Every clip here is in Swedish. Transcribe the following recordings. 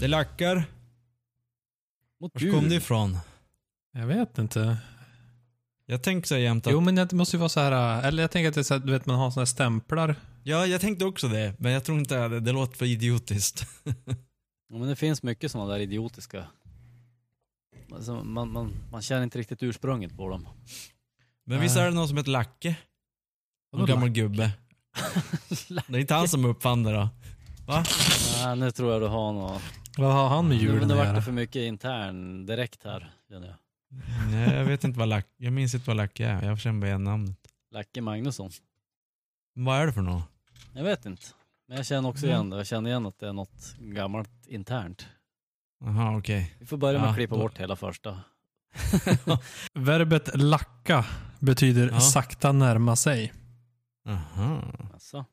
Det lackar. Mot Var kom det ifrån? Jag vet inte. Jag tänker så jämt att... Jo, men det måste ju vara så här, eller jag tänker att det är så här, du vet, man har såna här stämplar. Ja, jag tänkte också det. Men jag tror inte det. Det låter för idiotiskt. Ja, men det finns mycket sådana där idiotiska. Alltså, man, man, man känner inte riktigt ursprunget på dem. Men visst är det någon som heter Lacke? En gammal Lacke? gubbe. Det är inte han som uppfann det då? Va? Nej, nu tror jag du har något. Vad har han med nu att vart det göra? för mycket intern direkt här, känner jag. Nej, jag vet inte vad Lacke... Jag minns inte vad Lacke är. Jag känner bara igen namnet. Lacke Magnusson. Vad är det för något? Jag vet inte. Men jag känner också igen det. Jag känner igen att det är något gammalt internt. Jaha, okej. Vi får börja med Ja, att klippa då- bort hela första. Verbet lacka betyder Ja. sakta närma sig. Aha. Alltså.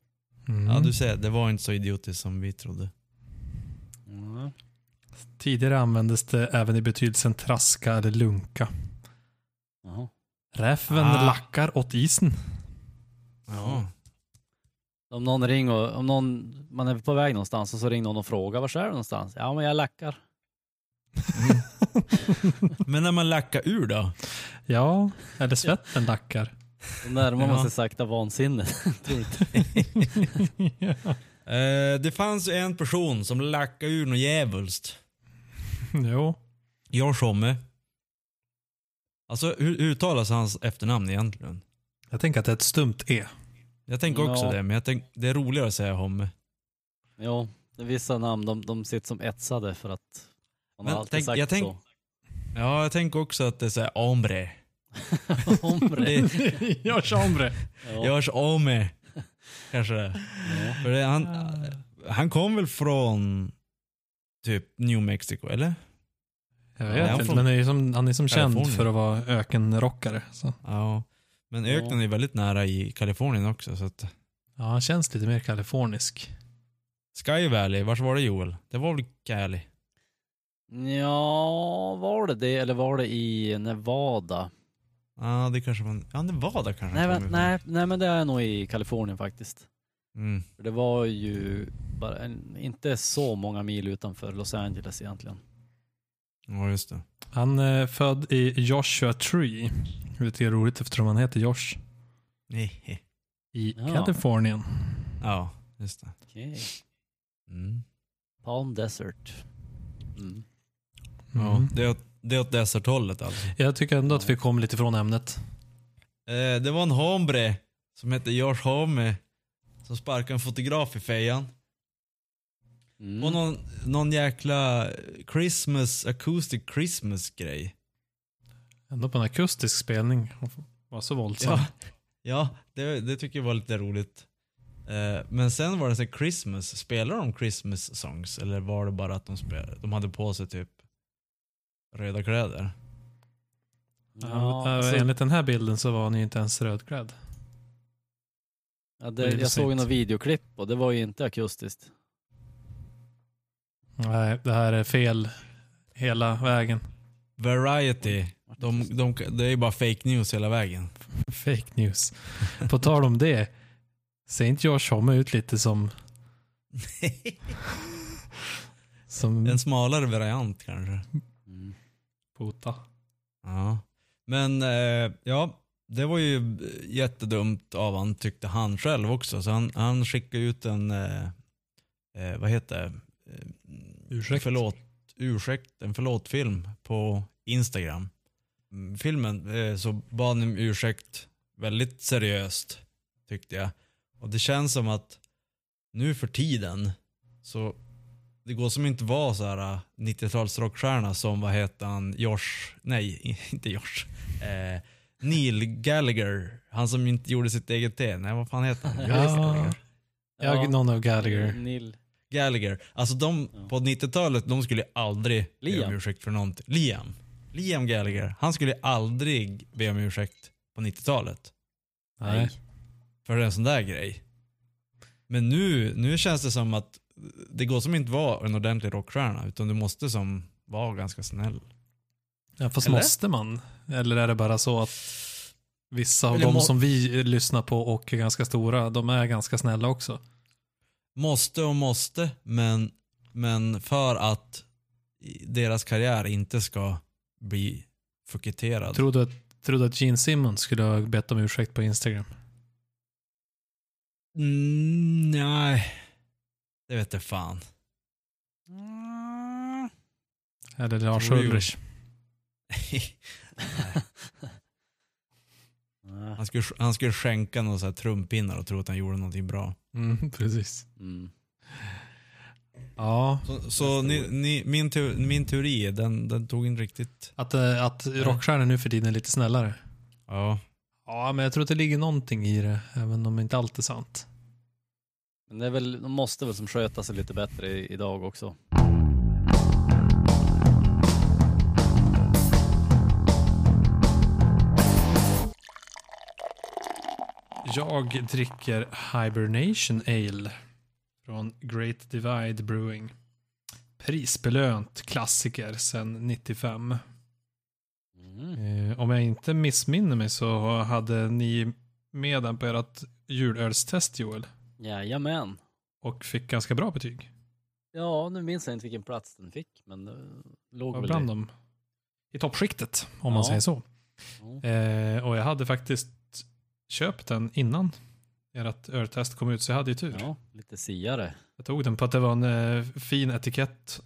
Mm. Ja, du ser. Det var inte så idiotiskt som vi trodde. Mm. Tidigare användes det även i betydelsen traska eller lunka. Jaha. Räven Ah. lackar åt isen. Ja. Om någon ringer, om någon, man är på väg någonstans och så ringer någon och frågar var är du någonstans? Ja men jag lackar. Men när man lackar ur då? Ja, eller svetten lackar. Då närmar man Ja. sig sakta vansinne. Tror inte. Eh, det fanns ju en person som lackade ur något djävulskt. jo. Jag Tjomme. Alltså hur uttalas hans efternamn egentligen? Jag tänker att det är ett stumt E. Jag tänker också Ja. det, men jag tänk, det är roligare att säga Homme. Jo, det är vissa namn de, de sitter som etsade för att man Men har alltid tänk- sagt jag tänk- så. Ja, jag tänker också att det är såhär ombre. Hombre. Det. Ja. görs ome. Kanske det. Ja. För det, han, han kom väl från typ New Mexico, eller? Jag Ja, vet han inte, från men är som, han är som känd Kalifornien. för att vara ökenrockare. Så. Ja. Men öknen Ja. är väldigt nära i Kalifornien också, så att... Ja, han känns lite mer kalifornisk. Sky Valley, vars var det Joel? Det var väl Cali? ja, var det det eller var det i Nevada? Ja, det kanske var... Ja, det var det kanske. Nej, men, nej, nej men det är nog i Kalifornien faktiskt. Mm. För det var ju bara en, inte så många mil utanför Los Angeles egentligen. Ja, just det. Han är född i Joshua Tree. Det är roligt eftersom han heter Josh. Nej. I Ja. Kalifornien. Ja, just det. Okej. Mm. Palm Desert. Mm. Ja, det det är åt deserthållet alltså. Jag tycker ändå att vi kom lite från ämnet. Eh, det var en hombre som hette Josh Homme som sparkade en fotograf i fejan. Mm. Och någon, någon jäkla Christmas, acoustic Christmas grej. Ändå på en akustisk spelning. Var så våldsam. Ja, ja det, det tycker jag var lite roligt. Eh, men sen var det så Christmas, spelar de Christmas songs? Eller var det bara att de, spelade, de hade på sig typ röda kläder? Ja, Ja, äh, så, Enligt den här bilden så var han ju inte ens rödklädd. ja, det jag såg något videoklipp och det var ju inte akustiskt. Nej, det här är fel hela vägen. Variety, de, de, det är ju bara fake news hela vägen. Fake news. På tal om det. Ser inte Josh Homme ut lite som... som en smalare variant kanske. Pota. Ja. Men eh, ja, det var ju jättedumt av han tyckte han själv också. Så han, han skickade ut en, eh, eh, vad heter det? Eh, Ursäkt. Förlåt, ursäkt, en förlåtfilm på Instagram. Mm, Filmen eh, så bad han om ursäkt väldigt seriöst tyckte jag. Och det känns som att nu för tiden så det går som inte vara så här 90-tals rockstjärna som vad heter han, Josh, nej inte Josh, eh, Neil Gallagher, han som inte gjorde sitt eget te, nej vad fan heter han? Ja. Jag, någon av Gallagher. Nil. Gallagher. Alltså de Ja. på 90-talet, de skulle aldrig be Liam. om ursäkt för någonting. Liam. Liam Gallagher. Han skulle aldrig be om ursäkt på 90-talet. Nej. För en sån där grej. Men nu, nu känns det som att det går som inte vara en ordentlig rockstjärna, utan du måste som vara ganska snäll. Ja, fast Eller? måste man? Eller är det bara så att vissa av Eller de må- som vi lyssnar på och är ganska stora, de är ganska snälla också? Måste och måste, men Men för att deras karriär inte ska bli fukiterad. Tror du att, tror du att Gene Simmons skulle ha bett om ursäkt på Instagram? Mm, nej. Det vet jag fan. Eller Lars? Ulrich? Han, skulle, han skulle skänka några så här trumpinnar och tro att han gjorde någonting bra. Mm, precis. Mm. Ja, Så, så ni, ni, min, teo, min teori, den, den tog in riktigt... att, eh, att rockstjärnor nu för tiden är lite snällare. Ja. Ja, men jag tror att det ligger någonting i det, även om inte allt är sant. Men det är väl, de måste väl som sköta sig lite bättre i, idag också. Jag dricker Hibernation Ale från Great Divide Brewing. Prisbelönt klassiker sedan 95. Mm. Eh, om jag inte missminner mig så hade ni med den på ert julölstest Joel. Jajamän. Och fick ganska bra betyg. Ja, nu minns jag inte vilken plats den fick, men det låg Var väl bland dem i toppskiktet, om man Ja. säger så. Ja. Eh, och jag hade faktiskt köpt den innan ert öltest kom ut, så jag hade ju tur. ja, lite siare. Jag tog den på att det var en eh, fin etikett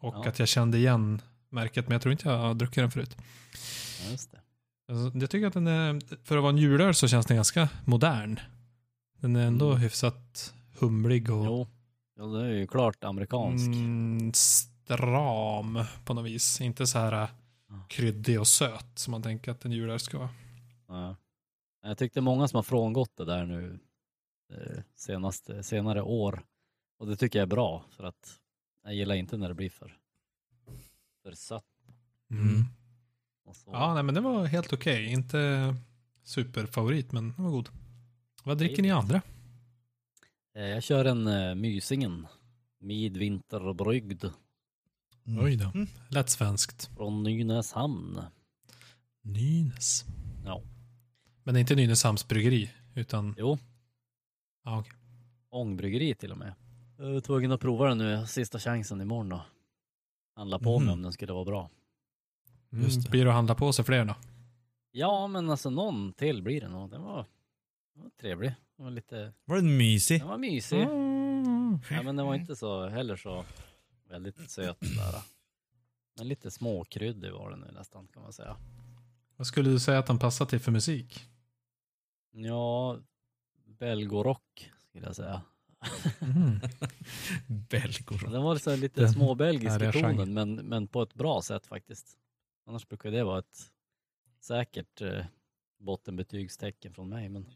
och Ja. att jag kände igen märket, men jag tror inte jag har druckit den förut. Ja, just det. Alltså, jag tycker att den är, för att vara en julöl så känns den ganska modern. Den är ändå Mm. hyfsat humlig och Jo, ja, det är ju klart amerikansk. mm, stram på något vis. Inte så här Ja. kryddig och söt som man tänker att en julöl ska vara. Ja. Jag tyckte många som har frångått det där nu eh, senaste, senare år. Och det tycker jag är bra för att jag gillar inte när det blir för, för sött. Mm. Så. Ja, nej, men den var helt okej. Inte superfavorit, men den var god. Vad dricker ni andra? Eh, Jag kör en uh, Mysingen. Midvinterbrygd Mm. Oj då. Mm. Lätt svenskt. från Nynäshamn. Nynäs. Ja. Men det är inte Nynäshamns bryggeri, utan... Jo, Ja, okej. ångbryggeri till och med. Jag var tvungen att prova den nu, sista chansen imorgon då. Handla på mig Mhm. om den skulle vara bra. Mm, Just det. blir det att handla på sig fler då? Ja, men alltså någon till blir det nog. Den var, var trevlig. Den var lite, Var den mysig? den var mysig. Mm. Ja, men den var inte så heller så väldigt söt där. Men lite småkryddig var den nu nästan kan man säga. Vad skulle du säga att den passar till för musik? Ja, belgorock skulle jag säga. Mm. Belgor. Den var så lite småbelgisk i tonen men, men på ett bra sätt faktiskt. Annars brukar det vara ett säkert eh, bottenbetygstecken från mig. Men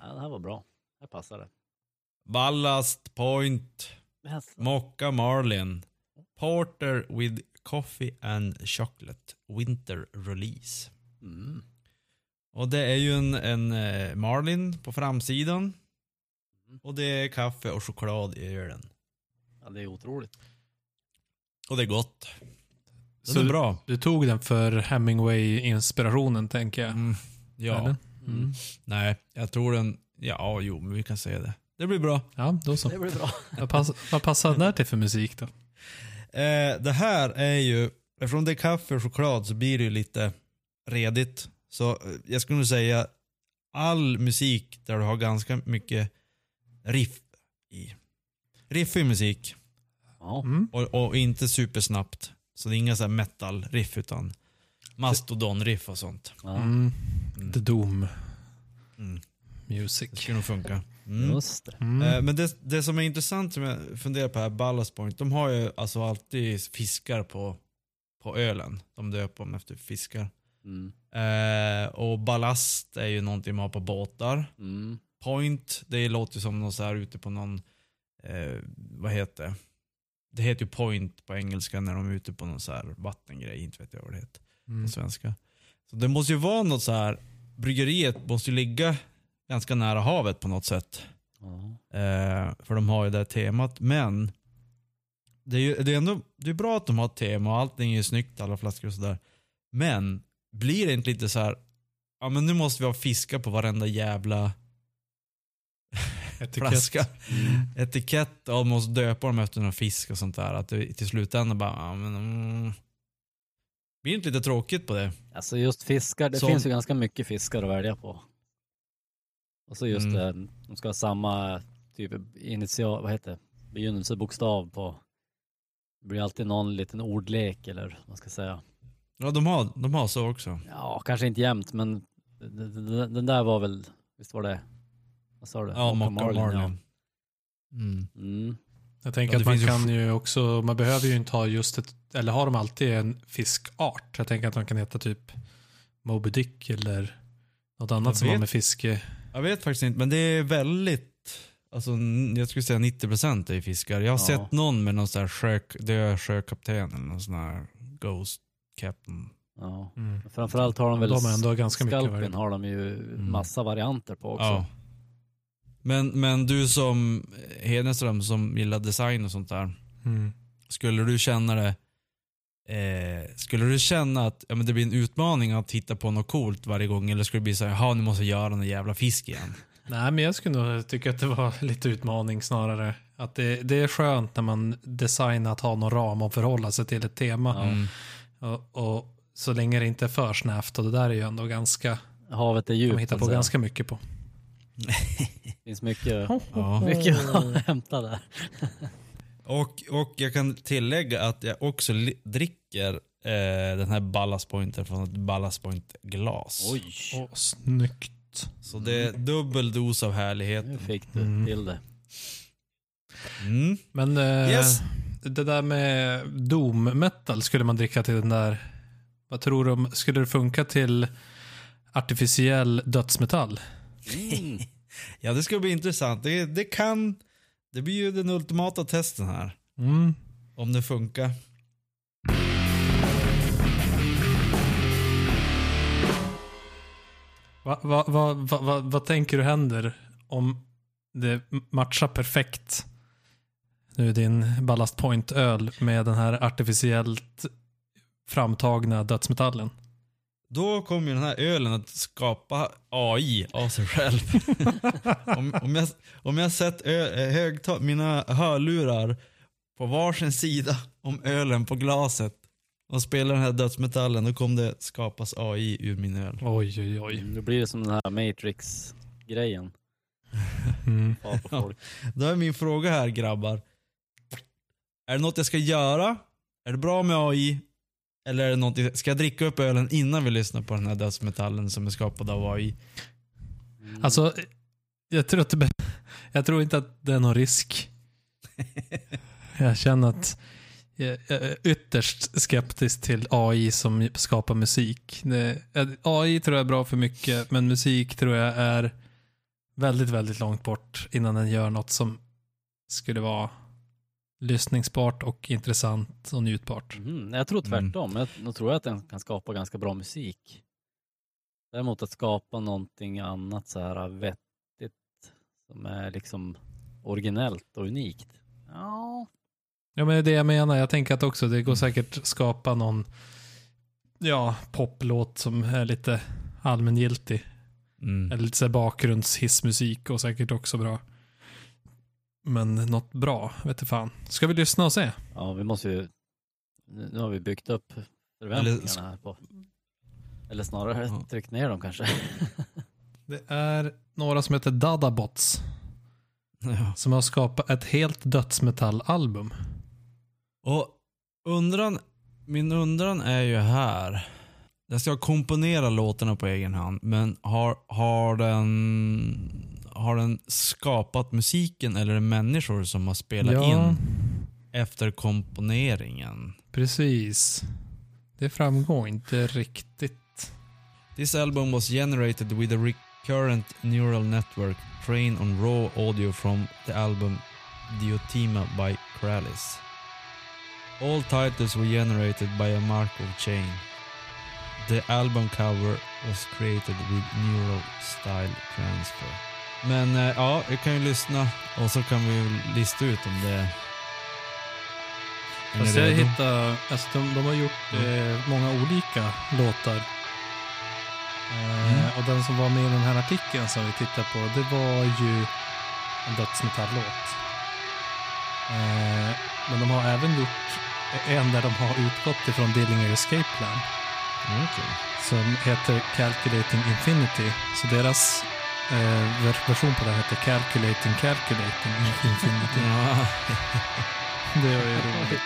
ja, det här var bra. Det passade. Ballast Point. Yes. Mocca Marlin. Porter with coffee and chocolate. Winter release. Mm. Och det är ju en, en eh, Marlin på framsidan. Mm. Och det är kaffe och choklad i ölen. Ja, det är otroligt. Och det är gott. Det Så är du, bra. du tog den för Hemingway-inspirationen, tänker jag. Mm. Ja. Eller? Mm. Nej, jag tror den... Ja, jo, men vi kan säga det. Det blir bra. Ja, då så. Det blir bra. Vad, pass, vad passar den där till för musik då? Eh, det här är ju, eftersom det är kaffe och choklad så blir det ju lite redigt. Så eh, jag skulle nog säga all musik där du har ganska mycket riff i. Riffig musik Ja. Mm. och, och inte supersnabbt. Så det är inga så här metal-riff utan mastodon-riff och sånt. Ja. Mm. Mm. The Doom Mm. Music. Det skulle nog funka. Mm. Just det. Mm. Eh, Men det, det som är intressant som jag funderar på här, Ballast Point, de har ju alltså alltid fiskar på, på ölen. De döper dem efter fiskar. Mm. Eh, och ballast är ju någonting man har på båtar. Mm. Point, det låter ju som någon så här ute på någon, eh, vad heter det? Det heter ju point på engelska när de är ute på någon så här vattengrej, inte vet jag vad det heter Mm. på svenska. Så det måste ju vara något så här, bryggeriet måste ju ligga ganska nära havet på något sätt. Ja. Eh, för de har ju det temat. Men det är ju det är ändå det är bra att de har ett tema och allting är ju snyggt, alla flaskor och sådär. Men blir det inte lite så här, ja men nu måste vi ha fiskar på varenda jävla Etikett. flaska. Mm. Etikett och måste döpa dem efter någon fisk och sånt där. Att det till slutändan bara, ja men... Mm, blir inte lite tråkigt på det? Alltså just fiskar, det Som- finns ju ganska mycket fiskar att välja på. Och så just Mm. det, de ska ha samma typ initial, vad heter det, begynnelsebokstav på. Det blir alltid någon liten ordlek eller vad man ska säga. Ja, de har, de har så också. Ja, kanske inte jämt men den, där var väl, visst var det, vad sa du? Ja, Mocka Marlin, Marlin. Mm. Ja. Mm. Jag tänker Ja, det att man kan ju också, man behöver ju inte ha just ett, eller har de alltid en fiskart? Jag tänker att de kan heta typ Moby Dick eller något annat Jag som har med fiske. Jag vet faktiskt inte, men det är väldigt, alltså jag skulle säga 90% är fiskar. Jag har Ja. sett någon med någon sån här sjö, död sjökapten eller någon sån här Ghost Captain. Ja. Mm. Framförallt har de väl De har ändå ganska mycket skalpen variant. har de ju massa varianter på också. Ja. Men, men du som Hedenström som gillar design och sånt där. Mm. Skulle du känna det eh, Skulle du känna att ja, men det blir en utmaning att hitta på något coolt varje gång eller skulle det bli så här, nu måste jag göra en jävla fisk igen? Nej, men jag skulle nog tycka att det var lite utmaning snarare. Att det, det är skönt när man designar att ha någon ram och förhålla sig till ett tema. Mm. Och, och så länge det inte är för snävt och det där är ju ändå ganska, Havet är man djupt. hittar så på säga. ganska mycket på. Det finns mycket, Ja. mycket att hämta där. Och, och jag kan tillägga att jag också dricker eh, den här Ballast Pointer från ett Ballast Point glas. Oj, Åh, snyggt. Så det är dubbel dos av härlighet. nu fick du Mm. till det. Mm. Men eh, Yes. det där med doom metal skulle man dricka till den där. Vad tror du om, skulle det funka till artificiell dödsmetall? Mm. Ja det ska bli intressant. Det, det kan, det blir ju den ultimata testen här. Mm. Om det funkar. Va, va, va, va, va, vad tänker du händer om det matchar perfekt? Nu din Ballast Point-öl med den här artificiellt framtagna dödsmetallen. Då kommer ju den här ölen att skapa AI av sig själv. om, om, jag, om jag sett ö, högtal, mina hörlurar på varsin sida om ölen på glaset och spelar den här dödsmetallen, då kommer det skapas AI ur min öl. Oj, oj, oj. Nu blir det som den här Matrix-grejen. Mm. Folk. Då är min fråga här grabbar. Är det något jag ska göra? Är det bra med AI? Eller är det något, ska jag dricka upp ölen innan vi lyssnar på den här dödsmetallen som är skapad av AI? Mm. Alltså, jag tror, att det, jag tror inte att det är någon risk. Jag känner att jag jag är ytterst skeptisk till AI som skapar musik. Det, AI tror jag är bra för mycket, men musik tror jag är väldigt, väldigt långt bort innan den gör något som skulle vara lyssningsbart och intressant och njutbart. Mm, jag tror Mm. tvärtom. Jag, jag tror att den kan skapa ganska bra musik. Däremot att skapa någonting annat så här vettigt som är liksom originellt och unikt. Ja, Ja, men det är det jag menar. Jag tänker att också det går säkert skapa någon ja, poplåt som är lite allmängiltig. Mm. Eller lite så här bakgrundshissmusik och säkert också bra. Men något bra, vet du fan. Ska vi lyssna och se? ja vi måste ju... Nu har vi byggt upp förväntningarna här på... Eller snarare Ja. tryckt ner dem kanske. Det är några som heter Dadabots Ja. som har skapat ett helt dödsmetallalbum. Och undran, min undran är ju här. Jag ska komponera låtarna på egen hand, men har, har, den, har den skapat musiken eller är det människor som har spelat Ja. in efter komponeringen? Precis. Det framgår inte riktigt. This album was generated with a recurrent neural network trained on raw audio from the album Diotima by Kralis. All titles were generated by a Markov chain. The album cover was created with neural style transfer. Men eh, ja, vi kan ju lyssna och så kan vi lista ut om det Fast jag hittade, alltså de, de har gjort eh, många olika låtar. Eh, Mm. Och den som var med i den här artikeln som vi tittade på, det var ju en dödsmetallåt. Eh, men de har även gjort en där de har utgått ifrån Dillinger Escape Plan Okej. som heter Calculating Infinity. Så deras eh, ver- version på den heter Calculating Calculating Infinity. Ja. Det var ju roligt.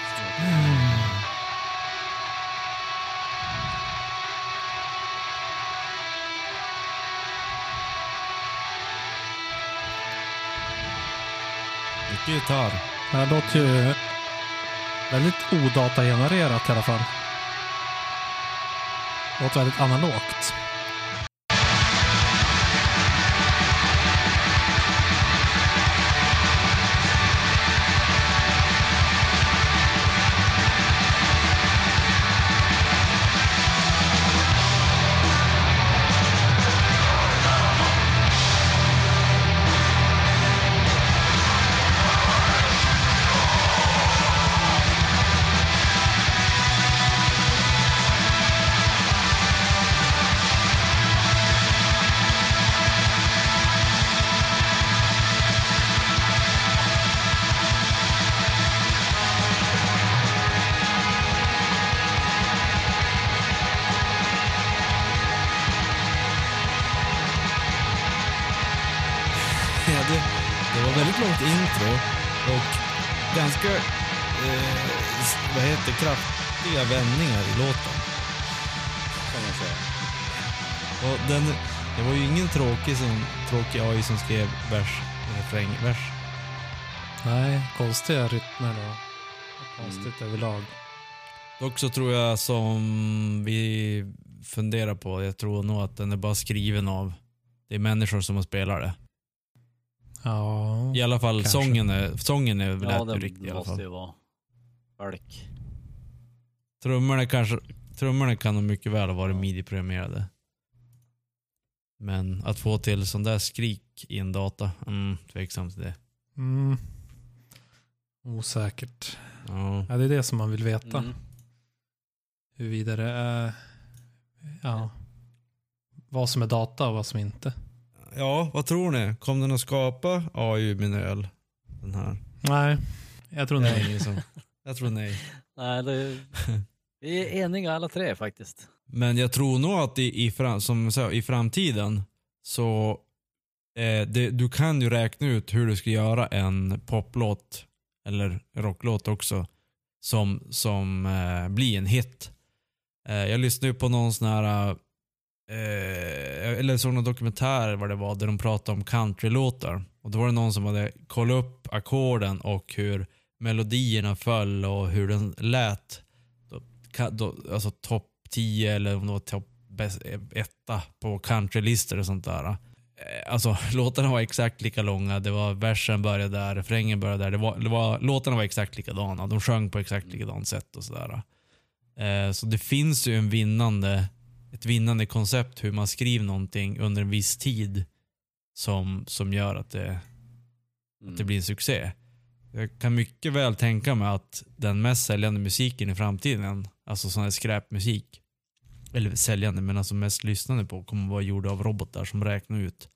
Mycket gitarr. Det här låter ju väldigt odatagenererat i alla fall. Låter väldigt analogt. Heter kraftiga vändningar i låten. Kan man säga. Och den, det var ju ingen tråkig, som, tråkig AI som skrev vers, refräng, vers. Nej, konstiga rytmer och konstigt överlag. Dock så tror jag som vi funderar på, jag tror nog att den är bara skriven av, det är människor som har spelat det. Ja, I alla fall Kanske. sången är, sången är Ja, lät ju det riktig i alla måste fall. ju vara folk. Trummorna kanske, trummorna kan nog mycket väl ha varit midi-programmerade. Men att få till sån där skrik i en data, mm, tveksamt till det. mm. osäkert. Ja. Ja, det är det som man vill veta. Mm. Huruvida det är ja, vad som är data och vad som inte. ja, vad tror ni? Kom den att skapa AI min öl? Den här? Nej, jag tror nej. jag tror nej. Nej, det, vi är eniga alla tre faktiskt. Men jag tror nog att i, i, fram, som sa, i framtiden så eh, det, du kan ju räkna ut hur du ska göra en poplåt eller rocklåt också som, som eh, blir en hit. Eh, jag lyssnade ju på någon sån här eh, eller såg någon dokumentär vad det var där de pratade om countrylåtar. Och då var det någon som hade kollat upp ackorden och hur melodierna föll och hur den lät. Alltså topp 10 eller om det var topp eh, etta på countrylistor och sånt där. Eh, Alltså låtarna var exakt lika långa. Det var versen började där, refrängen började där. Det var, det var, låtarna var exakt likadana. De sjöng på exakt likadant sätt och sådär. Eh, så det finns ju en vinnande, ett vinnande koncept hur man skriver någonting under en viss tid som, som gör att det, Mm. att det blir en succé. Jag kan mycket väl tänka mig att den mest säljande musiken i framtiden, alltså sån här skräpmusik, eller säljande, men alltså mest lyssnande på, kommer vara gjord av robotar som räknar ut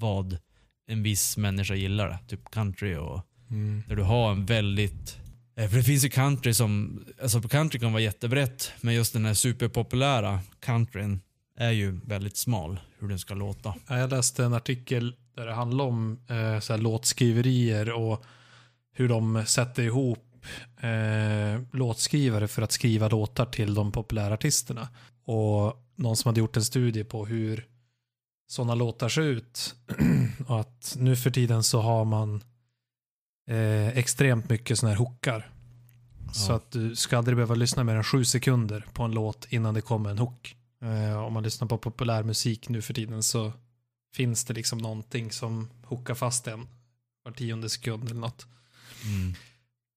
vad en viss människa gillar. Typ country och Mm. där du har en väldigt eh, för det finns ju country som, alltså country kan vara jättebrett, men just den här superpopulära countryn är ju väldigt smal, hur den ska låta. Ja, Jag läste en artikel där det handlar om eh, så låtskriverier och hur de sätter ihop eh, låtskrivare för att skriva låtar till de populära artisterna. Och någon som hade gjort en studie på hur sådana låtar ser ut. och att nu för tiden så har man eh, extremt mycket sådana här hookar. Så Ja. att du ska aldrig behöva lyssna mer än sju sekunder på en låt innan det kommer en hook. Eh, om man lyssnar på populärmusik nu för tiden så finns det liksom någonting som hookar fast en var tionde sekund eller något. Mm.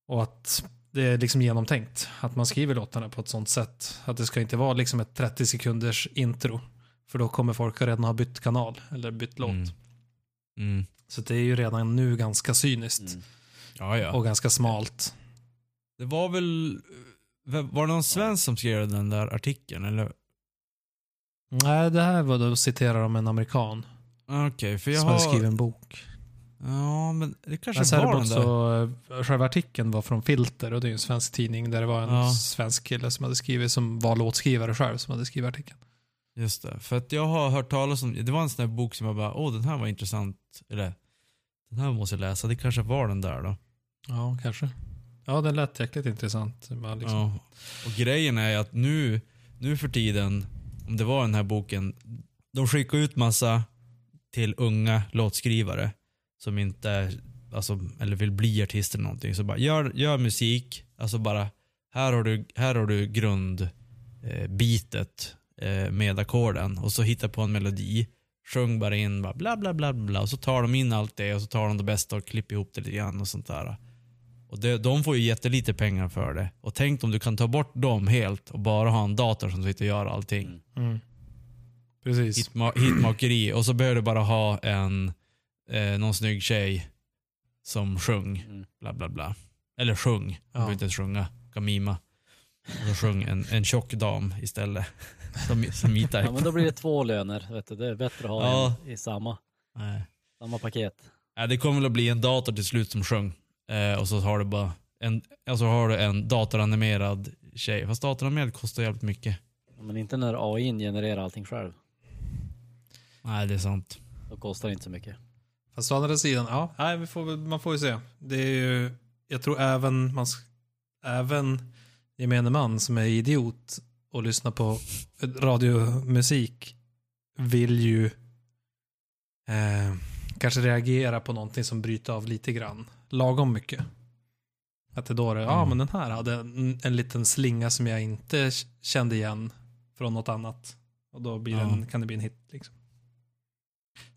Och att det är liksom genomtänkt. Att man skriver låtarna på ett sånt sätt. Att det ska inte vara liksom ett 30 sekunders intro. För då kommer folk redan ha bytt kanal eller bytt låt. Mm. Mm. Så det är ju redan nu ganska cyniskt. Mm. Ja, ja. Och ganska smalt. Det var väl, var det någon svensk som skrev den där artikeln? Eller? Nej, det här var då citerar de en amerikan. Okej, för jag som hade skrivit har, en bok. Ja, men det kanske Men var den där. också, själva artikeln var från Filter och det är en svensk tidning där det var en Ja. svensk kille som hade skrivit, som var låtskrivare själv, som hade skrivit artikeln. Just det. För att jag har hört talas om, det var en sån där bok som jag bara, åh den här var intressant. Eller, den här måste jag läsa. Det kanske var den där då. Ja, kanske. Ja, den lät jäkligt intressant. Liksom. Ja. Och grejen är att nu, nu för tiden, om det var den här boken, de skickar ut massa till unga låtskrivare som inte, alltså, eller vill bli artister eller någonting. Så bara, gör, gör musik, alltså bara, här har du, här har du grundbitet eh, eh, med ackorden och så hitta på en melodi. Sjung bara in bara bla bla bla bla och så tar de in allt det och så tar de det bästa och klipper ihop det lite grann och sånt där. Och det, de får ju jättelite pengar för det. Och tänk om du kan ta bort dem helt och bara ha en dator som sitter och gör allting. Mm. Mm. Precis. Hitma, hitmakeri. Och så behöver du bara ha en, eh, någon snygg tjej som sjung. Mm. Bla bla bla. Eller sjung. Ja. behöver inte ens sjunga. Kan mima. Och så sjung en, en tjock dam istället. Som, som. Ja, men då blir det två löner. Vet du. Det är bättre att ha Ja. en i samma, Nej. samma paket. Nej, det kommer väl att bli en dator till slut som sjöng. Eh, och så har du bara en, alltså har du en datoranimerad tjej. Fast datoranimerad kostar jävligt mycket. Men inte när AI genererar allting själv. Nej, det är sant. Då kostar det inte så mycket. Fast å andra sidan, ja, nej, vi får, man får ju se. Det är ju, jag tror även, man, även gemene man som är idiot och lyssnar på radiomusik vill ju eh, kanske reagera på någonting som bryter av lite grann. Lagom mycket. Att det då är, ja Mm. men den här hade en, en liten slinga som jag inte kände igen från något annat. Och då blir Ja. den, kan det bli en hit liksom.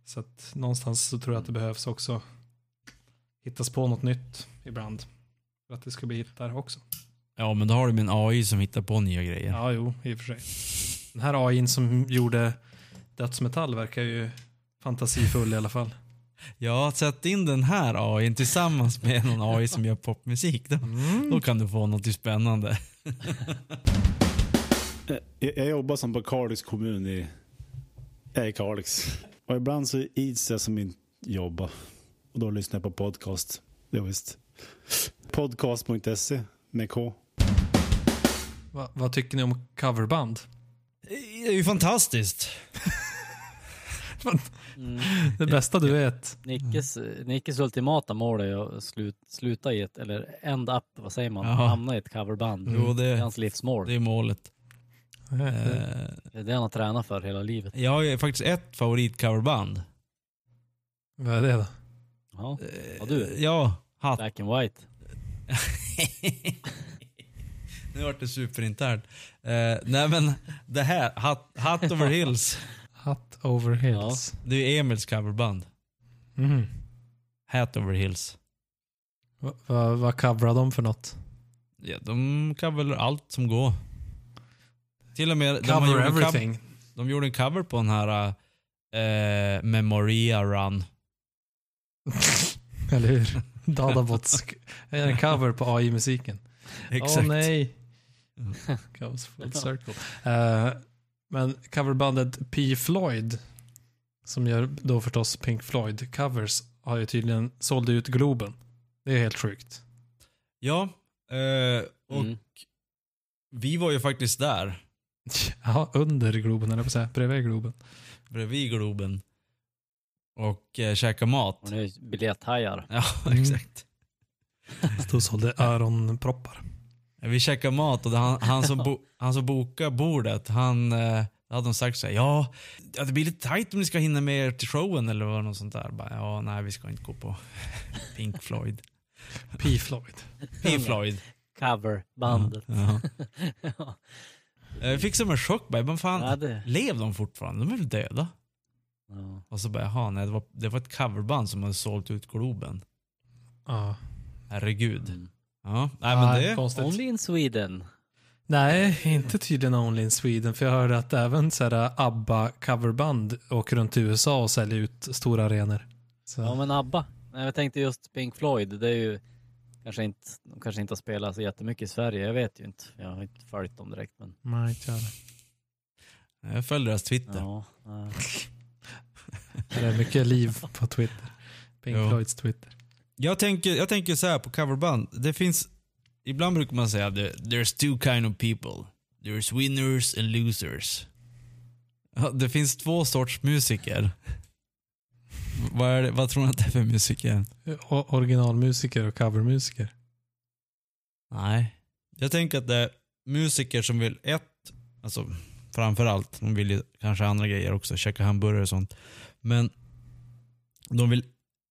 Så att någonstans så tror jag att det behövs också hittas på något nytt ibland. För att det ska bli hittar också. Ja, men då har du min AI som hittar på nya grejer. Ja, jo, i och för sig. Den här AIn som gjorde dödsmetall verkar ju fantasifull i alla fall. Ja, sätt in den här AI tillsammans med någon AI som gör popmusik. Då, Mm. då kan du få något spännande. Eh, Jag, jag jobbar som på Kalix kommun i, jag är i Kalix. Och ibland så ids jag som inte jobba. Och då lyssnar jag på podcast. Ja, visst. Podcast.se med K. Va, vad tycker ni om coverband? Det är ju fantastiskt. Det bästa du vet. Nickes, Nickes ultimata mål är att slut, sluta i ett, eller end up, vad säger man, Jaha. hamna i ett coverband. Jo, Det är det, hans livsmål. det är målet. Eh, Eh, Det är det han har tränat för hela livet. jag har ju faktiskt ett favoritcoverband. Vad är det då? Ja, Eh, Ja, du. Ja, Hatt. black and white. nu vart det superinternt. Eh, nej men det här, Hatt, Hatt over Hills. Hut over hills. Det är Emils coverband. Mhm. Hat over Hills. Va, va, vad coverar de för något? Ja, de coverar allt som går. Till och med de har Cover gjort en cover- everything. De gjorde en cover på den här eh, Memoria Run. Eller hur? Dadabots. En cover på AI-musiken. Exakt. Åh nej. Mm. Goes full circle. Eh, men coverbandet P. Floyd, som gör då förstås Pink Floyd covers, har ju tydligen sålt ut Globen. Det är helt sjukt. Ja, eh, och Mm. vi var ju faktiskt där. Ja, under Globen, eller på säga. Bredvid Globen. Bredvid Globen. Och eh, käkade mat. Och nu biljetthajar. Ja, Mm. exakt. Stod och sålde öronproppar. Vi käkade mat och det- han, han, som bo, han som bokade bordet, han eh, hade de sagt så här, ja, ja, det blir lite tajt om ni ska hinna med er till showen eller vad något sånt där. Bara, ja, nej, vi ska inte gå på Pink Floyd. P. Floyd. Pink Floyd. Coverbandet. Ja. Ja. Jag fick som en chock, bara, men fan, Ja, det. lever de fortfarande? De är väl döda? Ja. Och så bara, jaha, nej, det var, det var ett coverband som hade sålt ut Globen. Ja. Herregud. Mm. Ja, nej men det... konstigt. Only in Sweden. Nej, inte tydligen Only in Sweden. För jag hörde att även så här ABBA coverband åker runt i USA och säljer ut stora arenor. Så. Ja men ABBA. Nej, jag tänkte just Pink Floyd. Det är ju kanske inte, de kanske inte har spelat så jättemycket i Sverige. Jag vet ju inte. Jag har inte följt dem direkt. Men Nej, inte jag. Jag följer deras Twitter. ja, nej. Det är mycket liv på Twitter. Pink Jo. Floyds Twitter. Jag tänker, jag tänker så här på coverband. Det finns, ibland brukar man säga att there's two kind of people. There's winners and losers. Ja, det finns två sorts musiker. Vad, är det, vad tror ni att det är för musiker? O- Originalmusiker och covermusiker. Nej. Jag tänker att det är musiker som vill, ett, alltså framförallt, de vill ju kanske andra grejer också, käka hamburgare och sånt. Men de vill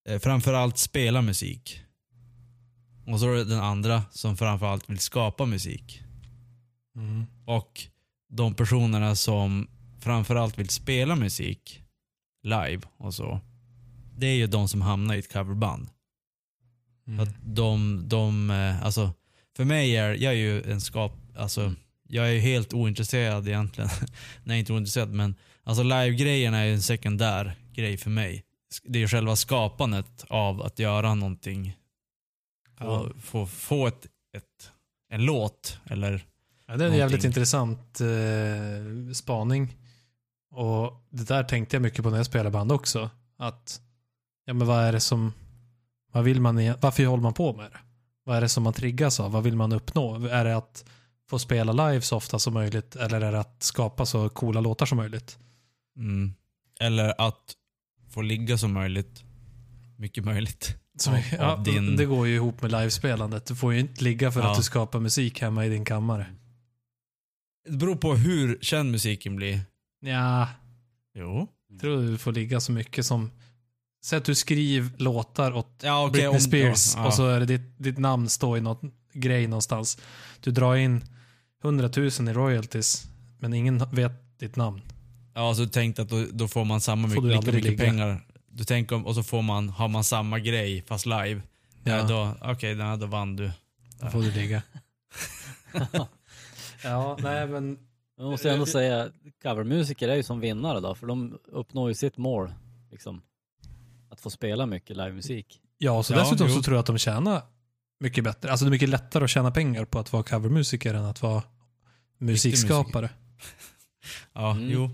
eh, framförallt spela musik. Och så är det den andra som framförallt vill skapa musik. Mm. Och de personerna som framförallt vill spela musik live och så. Det är ju de som hamnar i ett coverband. Mm. Att de, de, eh, alltså, för mig är, jag är ju en skap, alltså, jag är ju helt ointresserad egentligen. Nej, inte ointresserad, men alltså live-grejen är en sekundär grej för mig. Det är ju själva skapandet av att göra någonting. Ja. Och få, få ett, ett, en låt, eller Ja, det är en jävligt Någonting. intressant eh, spaning. Och det där tänkte jag mycket på när jag spelade band också. Att, ja men vad är det som, vad vill man, varför håller man på med det? Vad är det som man triggas av? Vad vill man uppnå? Är det att få spela live så ofta som möjligt eller är det att skapa så coola låtar som möjligt? Mm. Eller att få ligga så möjligt. Mycket möjligt. Som, ja, din- Det går ju ihop med livespelandet. Du får ju inte ligga för Ja. att du skapar musik hemma i din kammare. Det beror på hur känd musiken blir. Ja, Jo. jag tror du får ligga så mycket som Säg att du skriver låtar åt Ja, okej. Britney om- Spears ja, och så är det ditt, ditt namn står i något grej någonstans. Du drar in 100 000 i royalties men ingen vet ditt namn. Ja, så du tänkte att då, då får man samma Får mycket, du lika mycket ligga. pengar. Du tänker om, och så får man, har man samma grej fast live. Ja. Ja. då, okej, okay, då vann du. Då får du ligga. ja, nej men Jag måste ändå säga, covermusiker är ju som vinnare då, för de uppnår ju sitt mål. Liksom. Att få spela mycket livemusik. Ja, så Ja, dessutom jo. så tror jag att de tjänar mycket bättre. Alltså det är mycket lättare att tjäna pengar på att vara covermusiker än att vara musikskapare. Ja, Mm. jo.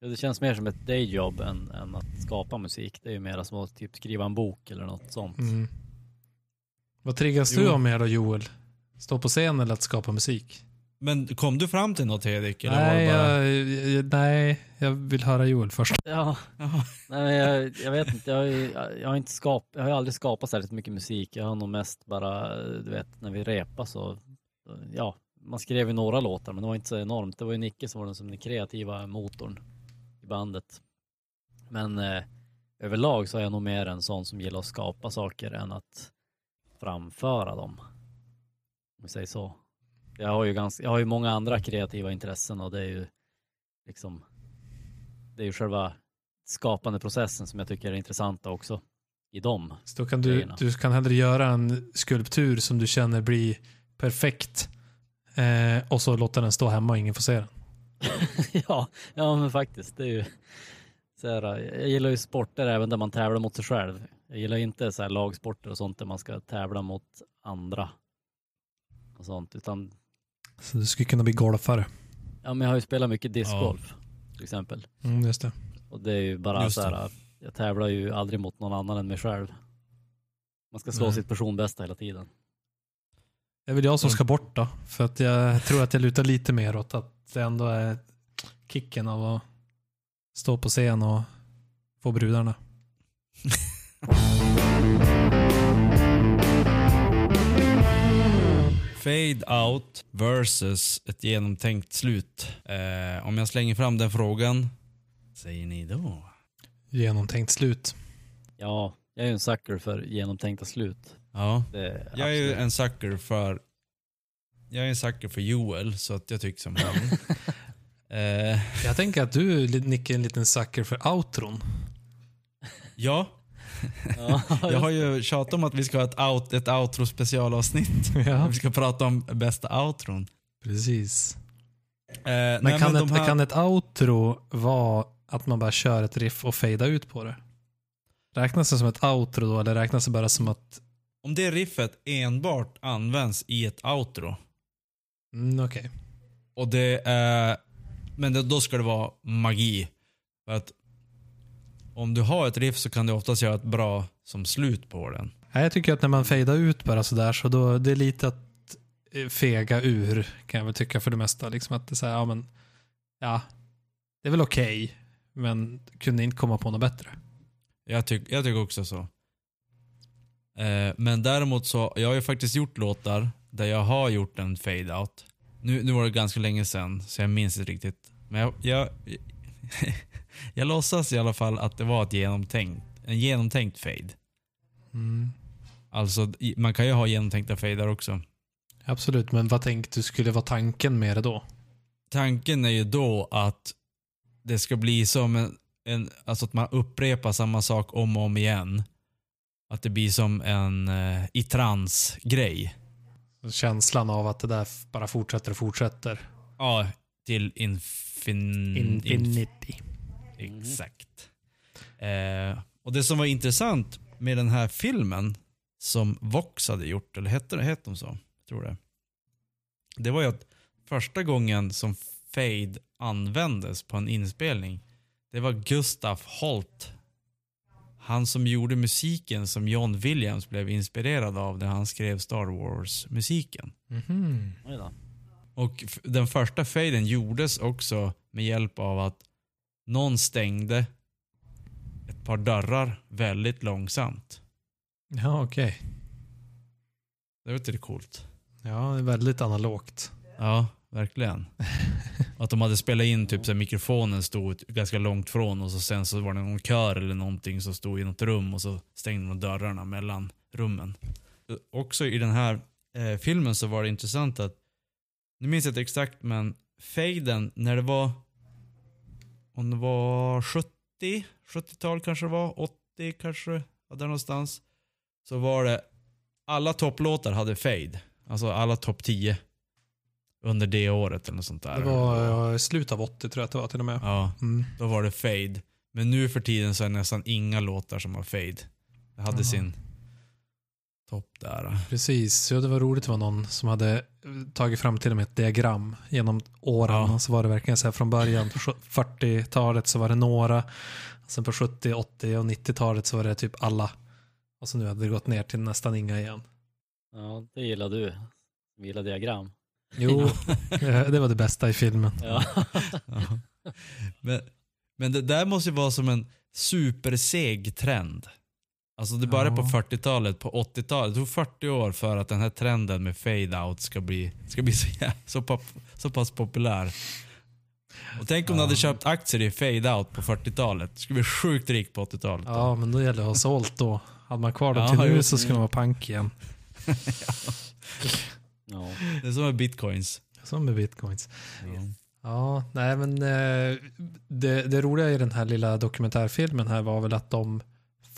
Ja, Det känns mer som ett dayjob än, än att skapa musik. Det är ju mer som att typ skriva en bok eller något sånt. Mm. Vad triggas du Jo. av mer då Joel? Stå på scen eller att skapa musik? Men kom du fram till något Hedvig? Eller var Nej det bara... jag, jag, nej, jag vill höra Joel först. Ja, nej, men jag, jag vet inte. Jag har, ju, jag, har inte skap, jag har ju aldrig skapat särskilt mycket musik. Jag har nog mest bara, du vet, när vi repade så, ja, man skrev ju några låtar men det var inte så enormt. Det var ju Nicke som var den, som den kreativa motorn i bandet. Men eh, överlag så är jag nog mer en sån som gillar att skapa saker än att framföra dem. Om vi säger så. Jag har ju, ganska, jag har ju många andra kreativa intressen och det är ju liksom det är ju själva skapande processen som jag tycker är intressanta också i dem. Så då kan du, Grejerna. du kan hellre göra en skulptur som du känner blir perfekt eh, och så låta den stå hemma och ingen får se den. ja, ja, men faktiskt. Det är ju så här, jag gillar ju sporter även där man tävlar mot sig själv. Jag gillar inte så här lagsporter och sånt där man ska tävla mot andra. Och sånt, utan Så du skulle kunna bli golfare. ja, men jag har ju spelat mycket discgolf till exempel. Mm, just det. Och det är ju bara Just så här, jag tävlar ju aldrig mot någon annan än mig själv. Man ska slå Nej. sitt personbästa hela tiden. Det är väl jag som Mm. ska bort då. För att jag tror att jag lutar lite mer åt att det ändå är kicken av att stå på scen och få brudarna. Fade out versus ett genomtänkt slut. Eh, om jag slänger fram den frågan, säger ni då? Genomtänkt slut. Ja, jag är ju en sucker för genomtänkta slut. Ja. Är Jag är ju en sucker för jag är en sucker för Joel, så att jag tycker som han. eh, Jag tänker att du Nicke är en liten sucker för outron. ja, Ja, jag har ju tjatat om att vi ska ha ett, out, ett outro specialavsnitt. Ja, Vi ska prata om bästa outron. precis. Eh, Men, nej, kan, men ett, här- kan ett outro vara att man bara kör ett riff och fejda ut på det? Räknas det som ett outro då eller räknas det bara som att, Om det riffet enbart används i ett outro, mm, okej. och det är, men det, då ska det vara magi. För att om du har ett riff så kan du oftast göra ett bra som slut på den. Jag tycker att när man fejdar ut bara sådär så då det är lite att eh, fega ur kan jag väl tycka för det mesta. Liksom att det är så här, ja men, ja, det är väl okej, men kunde inte komma på något bättre. Jag, tyck, jag tycker också så. Eh, men däremot så, jag har ju faktiskt gjort låtar där jag har gjort en fade-out. Nu, nu var det ganska länge sedan, så jag minns inte riktigt. Men jag, jag, jag låtsas i alla fall att det var ett genomtänkt, en genomtänkt fade. Mm. Alltså, man kan ju ha genomtänkta fader också. Absolut, men vad tänkte du skulle vara tanken med det då? Tanken är ju då att det ska bli som en, en alltså att man upprepar samma sak om och om igen. Att det blir som en eh, i trans-grej. Känslan av att det där bara fortsätter och fortsätter. Ja, till infin... Infinity. inf- exakt. Eh, och det som var intressant med den här filmen som Vox hade gjort, eller hette, hette de så? Jag tror det. Det var ju att första gången som Fade användes på en inspelning, det var Gustaf Holt. Han som gjorde musiken som John Williams blev inspirerad av när han skrev Star Wars-musiken. Mhm. Oj då. Och den första faden gjordes också med hjälp av att någon stängde ett par dörrar väldigt långsamt. Ja, okej. Det var lite coolt. Ja, det är väldigt analogt. Ja, verkligen. att de hade spelat in typ så här, mikrofonen stod ganska långt från och så sen så var det någon kör eller någonting som stod i något rum och så stängde de dörrarna mellan rummen. Också i den här eh, filmen så var det intressant att, nu minns jag inte exakt men faden när det var, om det var 70, 70-tal kanske det var, 80 kanske, ja, där någonstans. Så var det, alla topplåtar hade fade. Alltså alla topp 10 under det året eller något sånt där. Det var ja, slut av 80 tror jag att det var till och med. Ja, Mm. då var det fade. Men nu för tiden så är det nästan inga låtar som har fade. Det hade Jaha. sin topp där. Precis, ja, det var roligt. Det var någon som hade tagit fram till och med ett diagram genom åren. Ja. Så var det verkligen så här från början, på 40-talet så var det några. Sen på 70, 80 och 90-talet så var det typ alla. Och så nu hade det gått ner till nästan inga igen. Ja, det gillar du. Som gillar diagram. Jo, det var det bästa i filmen. Ja. Ja. Men, men det där måste ju vara som en superseg trend. Alltså det bara Ja. på 40-talet, på 80-talet. Det tog 40 år för att den här trenden med fade-out ska bli, ska bli så, så, pop, så pass populär. Och tänk om du Ja. hade köpt aktier i fade-out på 40-talet. Du skulle bli sjukt rik på 80-talet. Ja, men då gäller det att ha sålt då. Hade man kvar dem Ja, till nu så skulle man vara pank igen. ja. Det är som med bitcoins. Som med bitcoins. Ja. Ja, nej men eh, det, det roliga i den här lilla dokumentärfilmen här var väl att de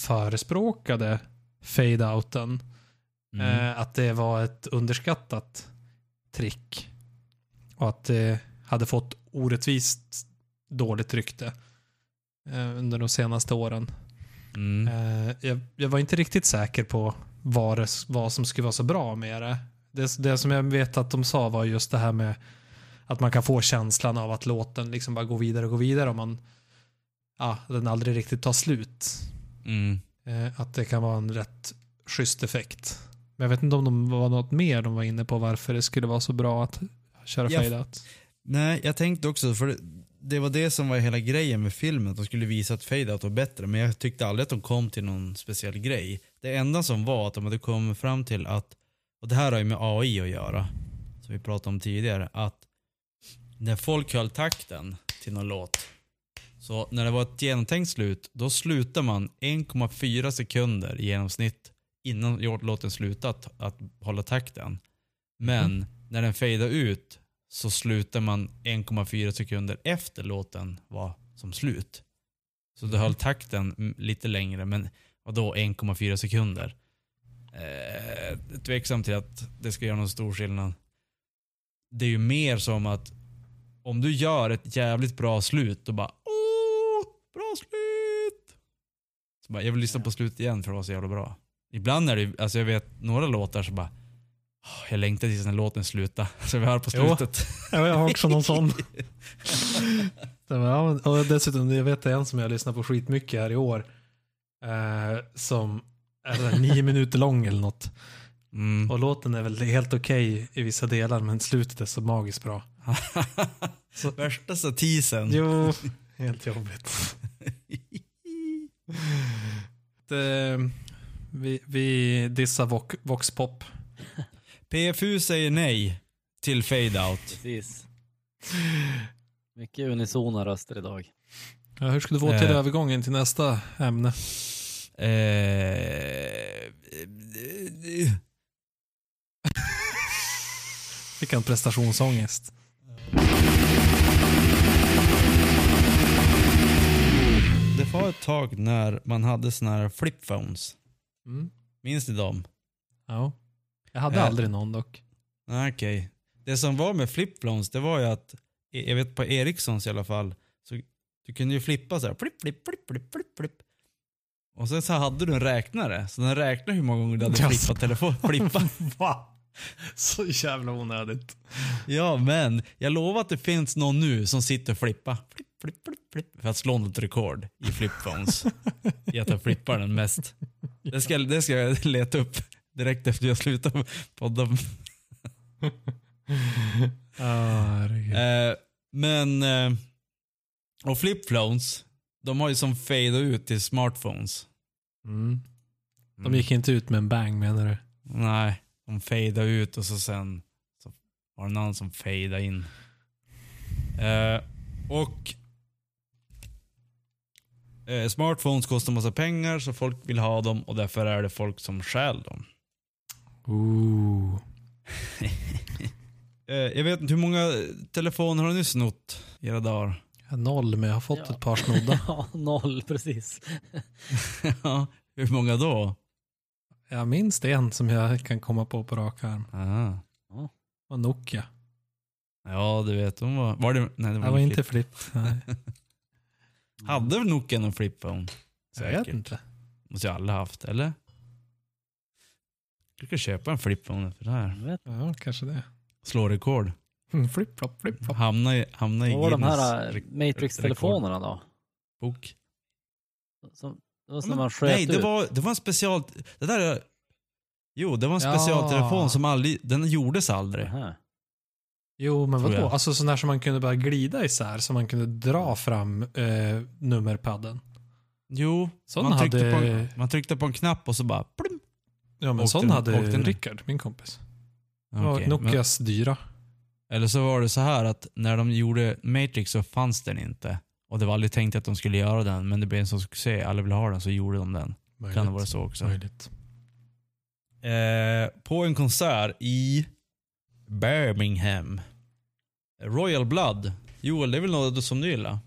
förespråkade fade-outen. Mm. Eh, att det var ett underskattat trick. Och att det hade fått orättvist dåligt rykte eh, under de senaste åren. Mm. Eh, jag, jag var inte riktigt säker på vad, det, vad som skulle vara så bra med det. det. Det som jag vet att de sa var just det här med att man kan få känslan av att låten liksom bara går vidare och går vidare om man ja, den aldrig riktigt tar slut. Mm. Eh, att det kan vara en rätt schysst effekt. Men jag vet inte om de var något mer de var inne på varför det skulle vara så bra att köra Ja, fade-out. Nej, jag tänkte också, för det, det var det som var hela grejen med filmen, att de skulle visa att fade-out var bättre. Men jag tyckte aldrig att de kom till någon speciell grej. Det enda som var att de hade kommit fram till att, och det här har ju med AI att göra, som vi pratade om tidigare, att när folk höll takten till någon låt, så när det var ett genomtänkt slut, då slutar man 1,4 sekunder i genomsnitt innan låten slutat att hålla takten. Men när den fejdar ut så slutar man 1,4 sekunder efter låten var som slut. Så du höll takten mm, lite längre, men vadå 1,4 sekunder? Eh, tveksam till att det ska göra någon stor skillnad. Det är ju mer som att om du gör ett jävligt bra slut, då bara bra slut. Så bara, jag vill lyssna på slut igen för det var så jävla bra. Ibland är det alltså jag vet några låtar så bara "Åh, jag längtar tills den låten slutar. Så vi hör på slutet. Ja, jag har också någon sån. Ja, Och dessutom, jag vet en som jag lyssnar på skitmycket här i år. Eh, som är nio minuter lång eller något. Mm. Och låten är väl helt okej i vissa delar, men slutet är så magiskt bra. Så- Värsta satisen. Jo, helt jobbigt. Det, vi, vi dissar Vox, Voxpop. PFU säger nej till fade out. Precis. Mycket unisona röster idag. Ja, hur skulle du få till Eh. övergången till nästa ämne? Eh, Fick han prestationsångest? var ett tag när man hade såna här flip phones. Mm. Minns ni dem? Ja. Jag hade Eh. aldrig någon dock. Okej. Det som var med flip phones, det var ju att, jag vet på Ericssons i alla fall, så du kunde ju flippa så här, flipp, flipp, flipp, flipp, flipp, flipp. Och sen så hade du en räknare, så den räknade hur många gånger du hade Jaså. flippat telefon. Flippa. Va? Så jävla onödigt. Ja, men jag lovar att det finns någon nu som sitter och flippar. Flipp, flipp, flipp, flipp, för att slå något rekord i flip phones. I att jag flippar den mest. Det ska, det ska jag leta upp direkt efter jag slutar podda. Ah. Eh, men, eh, och flip-phones, de har ju som fade ut till smartphones. Mm. De gick inte ut med en bang menar du? Nej, de fadar ut och så sen så var det någon som fadade in. Eh, och eh, smartphones kostar massa pengar så folk vill ha dem och därför är det folk som stjäl dem. Ooh. Eh, jag vet inte, hur många telefoner har ni snott i era dagar? Noll, men jag har fått Ja. ett par snodda. Ja, noll precis. Ja, hur många då? Jag minns det en som jag kan komma på på rak arm. Aha. Och Nokia. Ja, du vet, de var... Var det... Nej, det var, Det var inte flip. flipp. Nej. Hade Nokia någon flip-phone? Jag vet inte. Måste ju alla haft, eller? Du kan köpa en flip-phone för det här. Jag vet. Ja, kanske det. Slå rekord. Mm, Flipp, flopp, flipp, flopp. Hamna i, hamna i Vad var de här re- Matrix-telefonerna då? rekordbok. Som, det var Ja, som men- man sköt Nej, det ut. var, det var en special... Det där är... Jo, det var en Ja. specialtelefon som aldrig... Den gjordes aldrig. Aha. Jo, men vadå? Alltså sån där som man kunde bara glida isär, så man kunde dra fram eh, nummerpadden. Jo, Sån man tryckte, hade- på en, man tryckte på en knapp och så bara... Plum. Ja, men Åkte sån hade åkte den? Rickard, min kompis. Var Okej, men- Nokias dyra. Eller så var det så här att när de gjorde Matrix så fanns den inte. Och det var aldrig tänkt att de skulle göra den, men det blev en sån succé. Alla ville ha den, så gjorde de den. Kan det vara så också. Möjligt. Eh, på en konsert i Birmingham. Royal Blood. Joel, det är väl något som du gillar?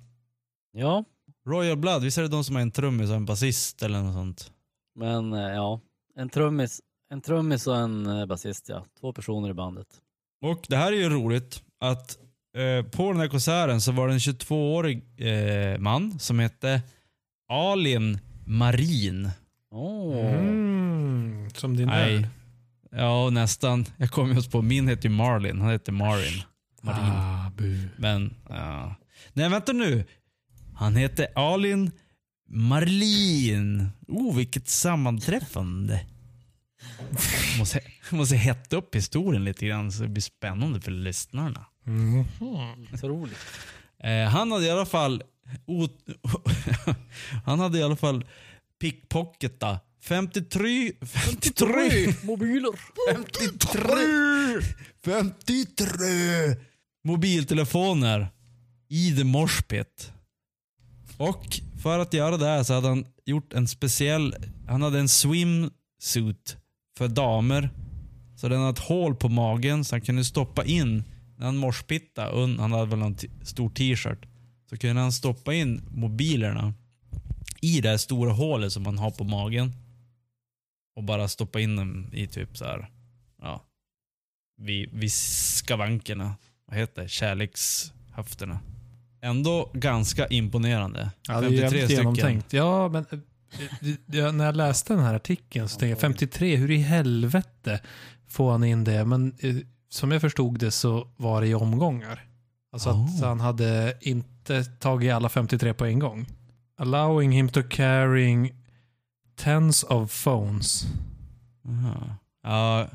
Ja, Royal Blood, visst är det de som är en trummis och en basist eller något sånt? men eh, ja. En trummis, en trummis och en eh, basist ja. Två personer i bandet. Och det här är ju roligt att eh, på den här konserten så var det en 22-årig eh, man som hette Alin Marin. Åh. Mm, som din Nej. Ja, nästan. Jag kom just på, min heter ju Marlin. Han heter Marin. Marin. Ah, bu. Men, ja. Nej vänta nu. Han heter Alin Marlin. Oh, vilket sammanträffande. måste, måste hetta upp historien lite grann så det blir spännande för lyssnarna. Mm. Så roligt. Eh, han hade i alla fall Han hade i alla fall pickpocketa 53 53 Mobiler. 53 53 mobiltelefoner i the mosh pit. Och för att göra det här så hade han gjort en speciell, han hade en swimsuit för damer. Så den hade ett hål på magen så han kunde stoppa in, när han morspittade, han hade väl en stor t-shirt. Så kunde han stoppa in mobilerna i det här stora hålet som man har på magen. Och bara stoppa in dem i typ så här, ja, vid, vid skavankerna. Vad heter det? Kärlekshöfterna. Ändå ganska imponerande. Ja, det är jävligt stycken. genomtänkt. Ja, men eh, ja, när jag läste den här artikeln så tänkte jag 53, hur i helvete får han in det? Men eh, som jag förstod det så var det i omgångar. Alltså att Oh. han hade inte tagit alla 53 på en gång. Allowing him to carrying tens of phones. Aha. Ja,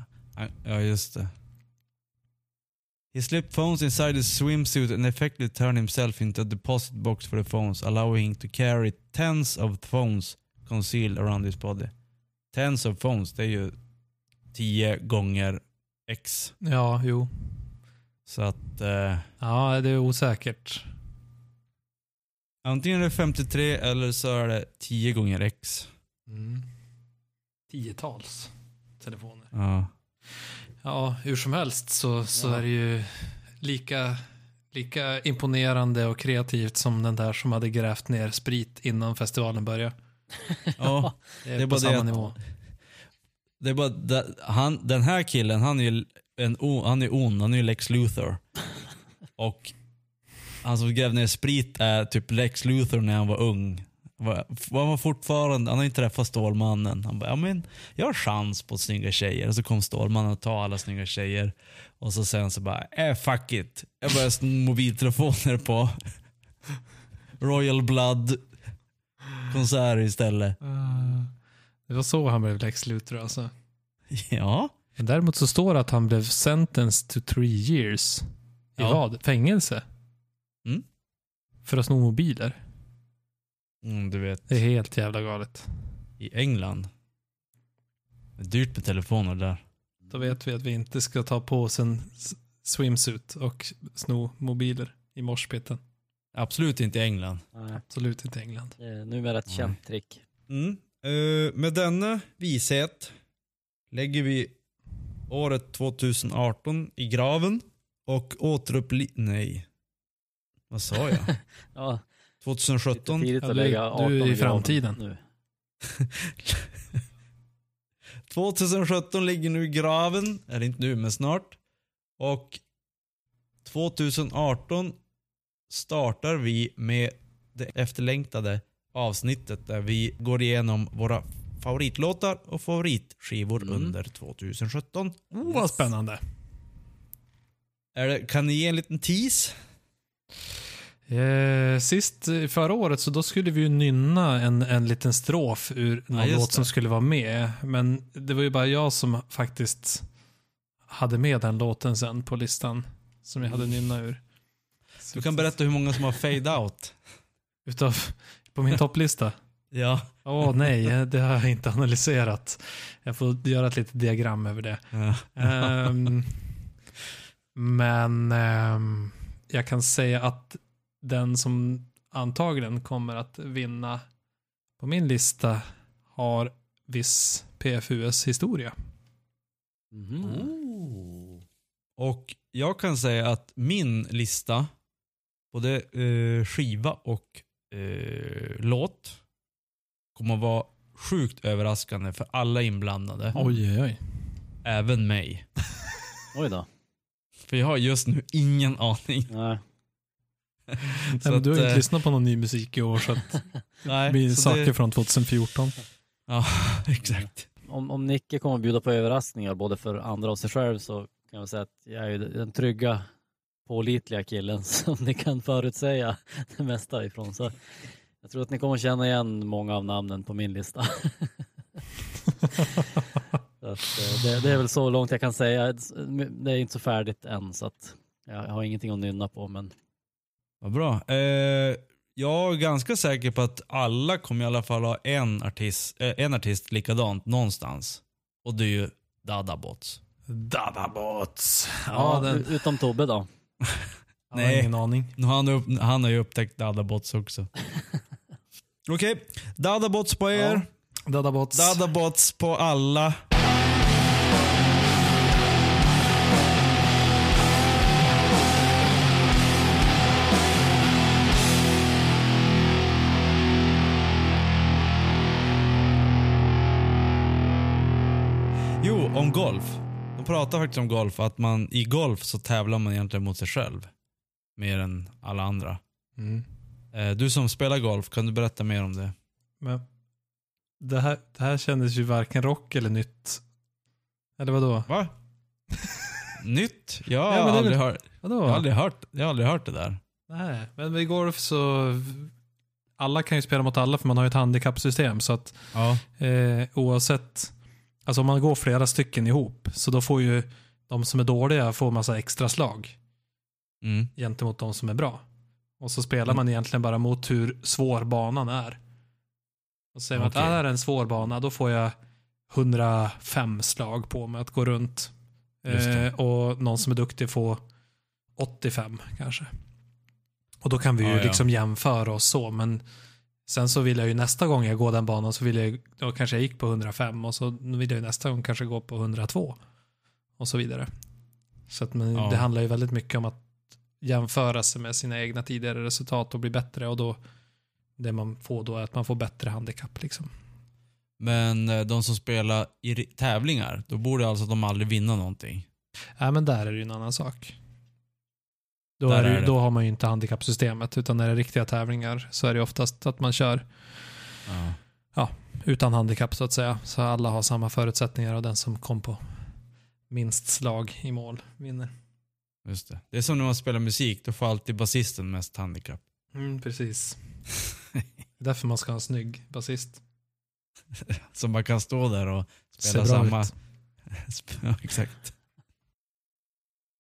ja, just det. He slipped phones inside his swimsuit and effectively turned himself into a deposit box for the phones, allowing him to carry tens of phones concealed around his body. Tens of phones, det är ju 10 gånger X. Ja, jo. Så att eh, Ja, det är osäkert. antingen är det 53 eller så är det 10 gånger X. Mm. Tiotals telefoner. Ja. Ja, hur som helst så, så Ja. är det ju lika, lika imponerande och kreativt som den där som hade grävt ner sprit innan festivalen började. ja. Det är, Det är på det samma att- nivå. Det är bara, det- han, den här killen, han är ju en, han är ond, han är ju Lex Luthor. Och han som grävde ner sprit är typ Lex Luthor när han var ung. Han var fortfarande, han har inte träffat Stålmannen. Han bara, ja men jag har chans på snygga tjejer. Och så kom Stålmannen och tar alla snygga tjejer. Och så sen så bara, äh fuck it. Jag börjar sno mobiltelefoner på Royal Blood konserter istället. Eh, Det var så han blev Lex Luthor alltså. Ja. Men däremot så står det att han blev sentenced to three years. I Ja. vad? Fängelse? Mm. För att sno mobiler. Mm, du vet. Det är helt jävla galet. i England. Det är dyrt med telefoner där. Då vet vi att vi inte ska ta på oss en swimsuit och sno mobiler i morspitten. Absolut inte i England. Nej, Absolut inte England. det är numera ett Nej. känt trick. Mm. Eh, med denna vishet lägger vi året 2018 i graven och återuppliv... Nej. Vad sa jag? Ja, 2017. tidigt Ja, att du- är 18 i framtiden. Nu. 2017 ligger nu i graven. Eller inte nu, men snart. Och 2018 startar vi med det efterlängtade avsnittet där vi går igenom våra favoritlåtar och favoritskivor Mm. under 2017. Oh, vad spännande. Är det, kan ni ge en liten tease? Eh, sist eh, förra året så då skulle vi ju nynna en, en liten strof ur någon just låt som skulle vara med. Men det var ju bara jag som faktiskt hade med den låten sen på listan. Som jag hade nynna ur. Du kan berätta hur många som har fade out. Utav, på min topplista. Ja. Åh nej, det har jag inte analyserat. Jag får göra ett litet diagram över det. ja. Ehm, men ehm, jag kan säga att den som antagligen kommer att vinna på min lista har viss PFUS historia. Oh. Och jag kan säga att min lista, både eh, skiva och eh, låt, kommer att vara sjukt överraskande för alla inblandade. Oj, oj, oj. Även mig. Oj då. För jag har just nu ingen aning. Nej. Nej, men du har att, inte eh, lyssnat på någon ny musik i år så att Nej, det blir så saker det- från 2014. Ja, exakt. Om, om Nicke kommer att bjuda på överraskningar både för andra och sig själv så kan jag säga att jag är ju den trygga, pålitliga killen som ni kan förutsäga det mesta ifrån. Så jag tror att ni kommer att känna igen många av namnen på min lista. så att, eh, det, det är väl så långt jag kan säga. Det är inte så färdigt än så att jag har ingenting att nynna på men Vad bra. Eh, jag är ganska säker på att alla kommer i alla fall ha en artist, eh, en artist likadant någonstans. Och det är ju Dadabots. Dadabots. ja, Ja, den, utom Tobbe då. Nej. ingen aning. Nu har Han, upp, han har ju upptäckt Dadabots också. Okej, Dadabots på er. Dadabots. Dadabots på alla. De pratar faktiskt om golf, att man i golf så tävlar man egentligen mot sig själv. Mer än alla andra. Mm. Eh, Du som spelar golf, kan du berätta mer om det? Men det här, det här kändes ju varken rock eller nytt. Eller vadå? Va? Nytt? Jag har, Ja, aldrig, hört, Vadå? jag har aldrig hört Jag har aldrig hört det där. Nej, men i golf så... Alla kan ju spela mot alla för man har ju ett handikappsystem. Så att Ja. eh, oavsett... Alltså om man går flera stycken ihop, så då får ju de som är dåliga får massa extra slag Mm. gentemot de som är bra. Och så spelar Mm. man egentligen bara mot hur svår banan är. Och säger man Okej. att ah, det här är en svår bana, då får jag 105 slag på mig att gå runt. Eh, och någon som är duktig får 85 kanske. Och då kan vi ju Ja, ja. liksom jämföra oss så, men sen så vill jag ju nästa gång jag går den banan så vill jag, då kanske jag gick på 105 och så vill jag ju nästa gång kanske gå på 102. Och så vidare. Så att men Ja. det handlar ju väldigt mycket om att jämföra sig med sina egna tidigare resultat och bli bättre och då det man får då är att man får bättre handikapp liksom. Men eh, de som spelar i tävlingar, då borde alltså de aldrig vinna någonting. Nej men där är det ju en annan sak. Då, är det, är det. då har man ju inte handikappsystemet utan när det är riktiga tävlingar så är det oftast att man kör Ja. utan handikapp så att säga. Så alla har samma förutsättningar och den som kom på minst slag i mål vinner. Just det. det är som när man spelar musik, då får alltid basisten mest handikapp. Mm, precis. Därför man ska ha en snygg basist. Så man kan stå där och spela samma... ja, exakt.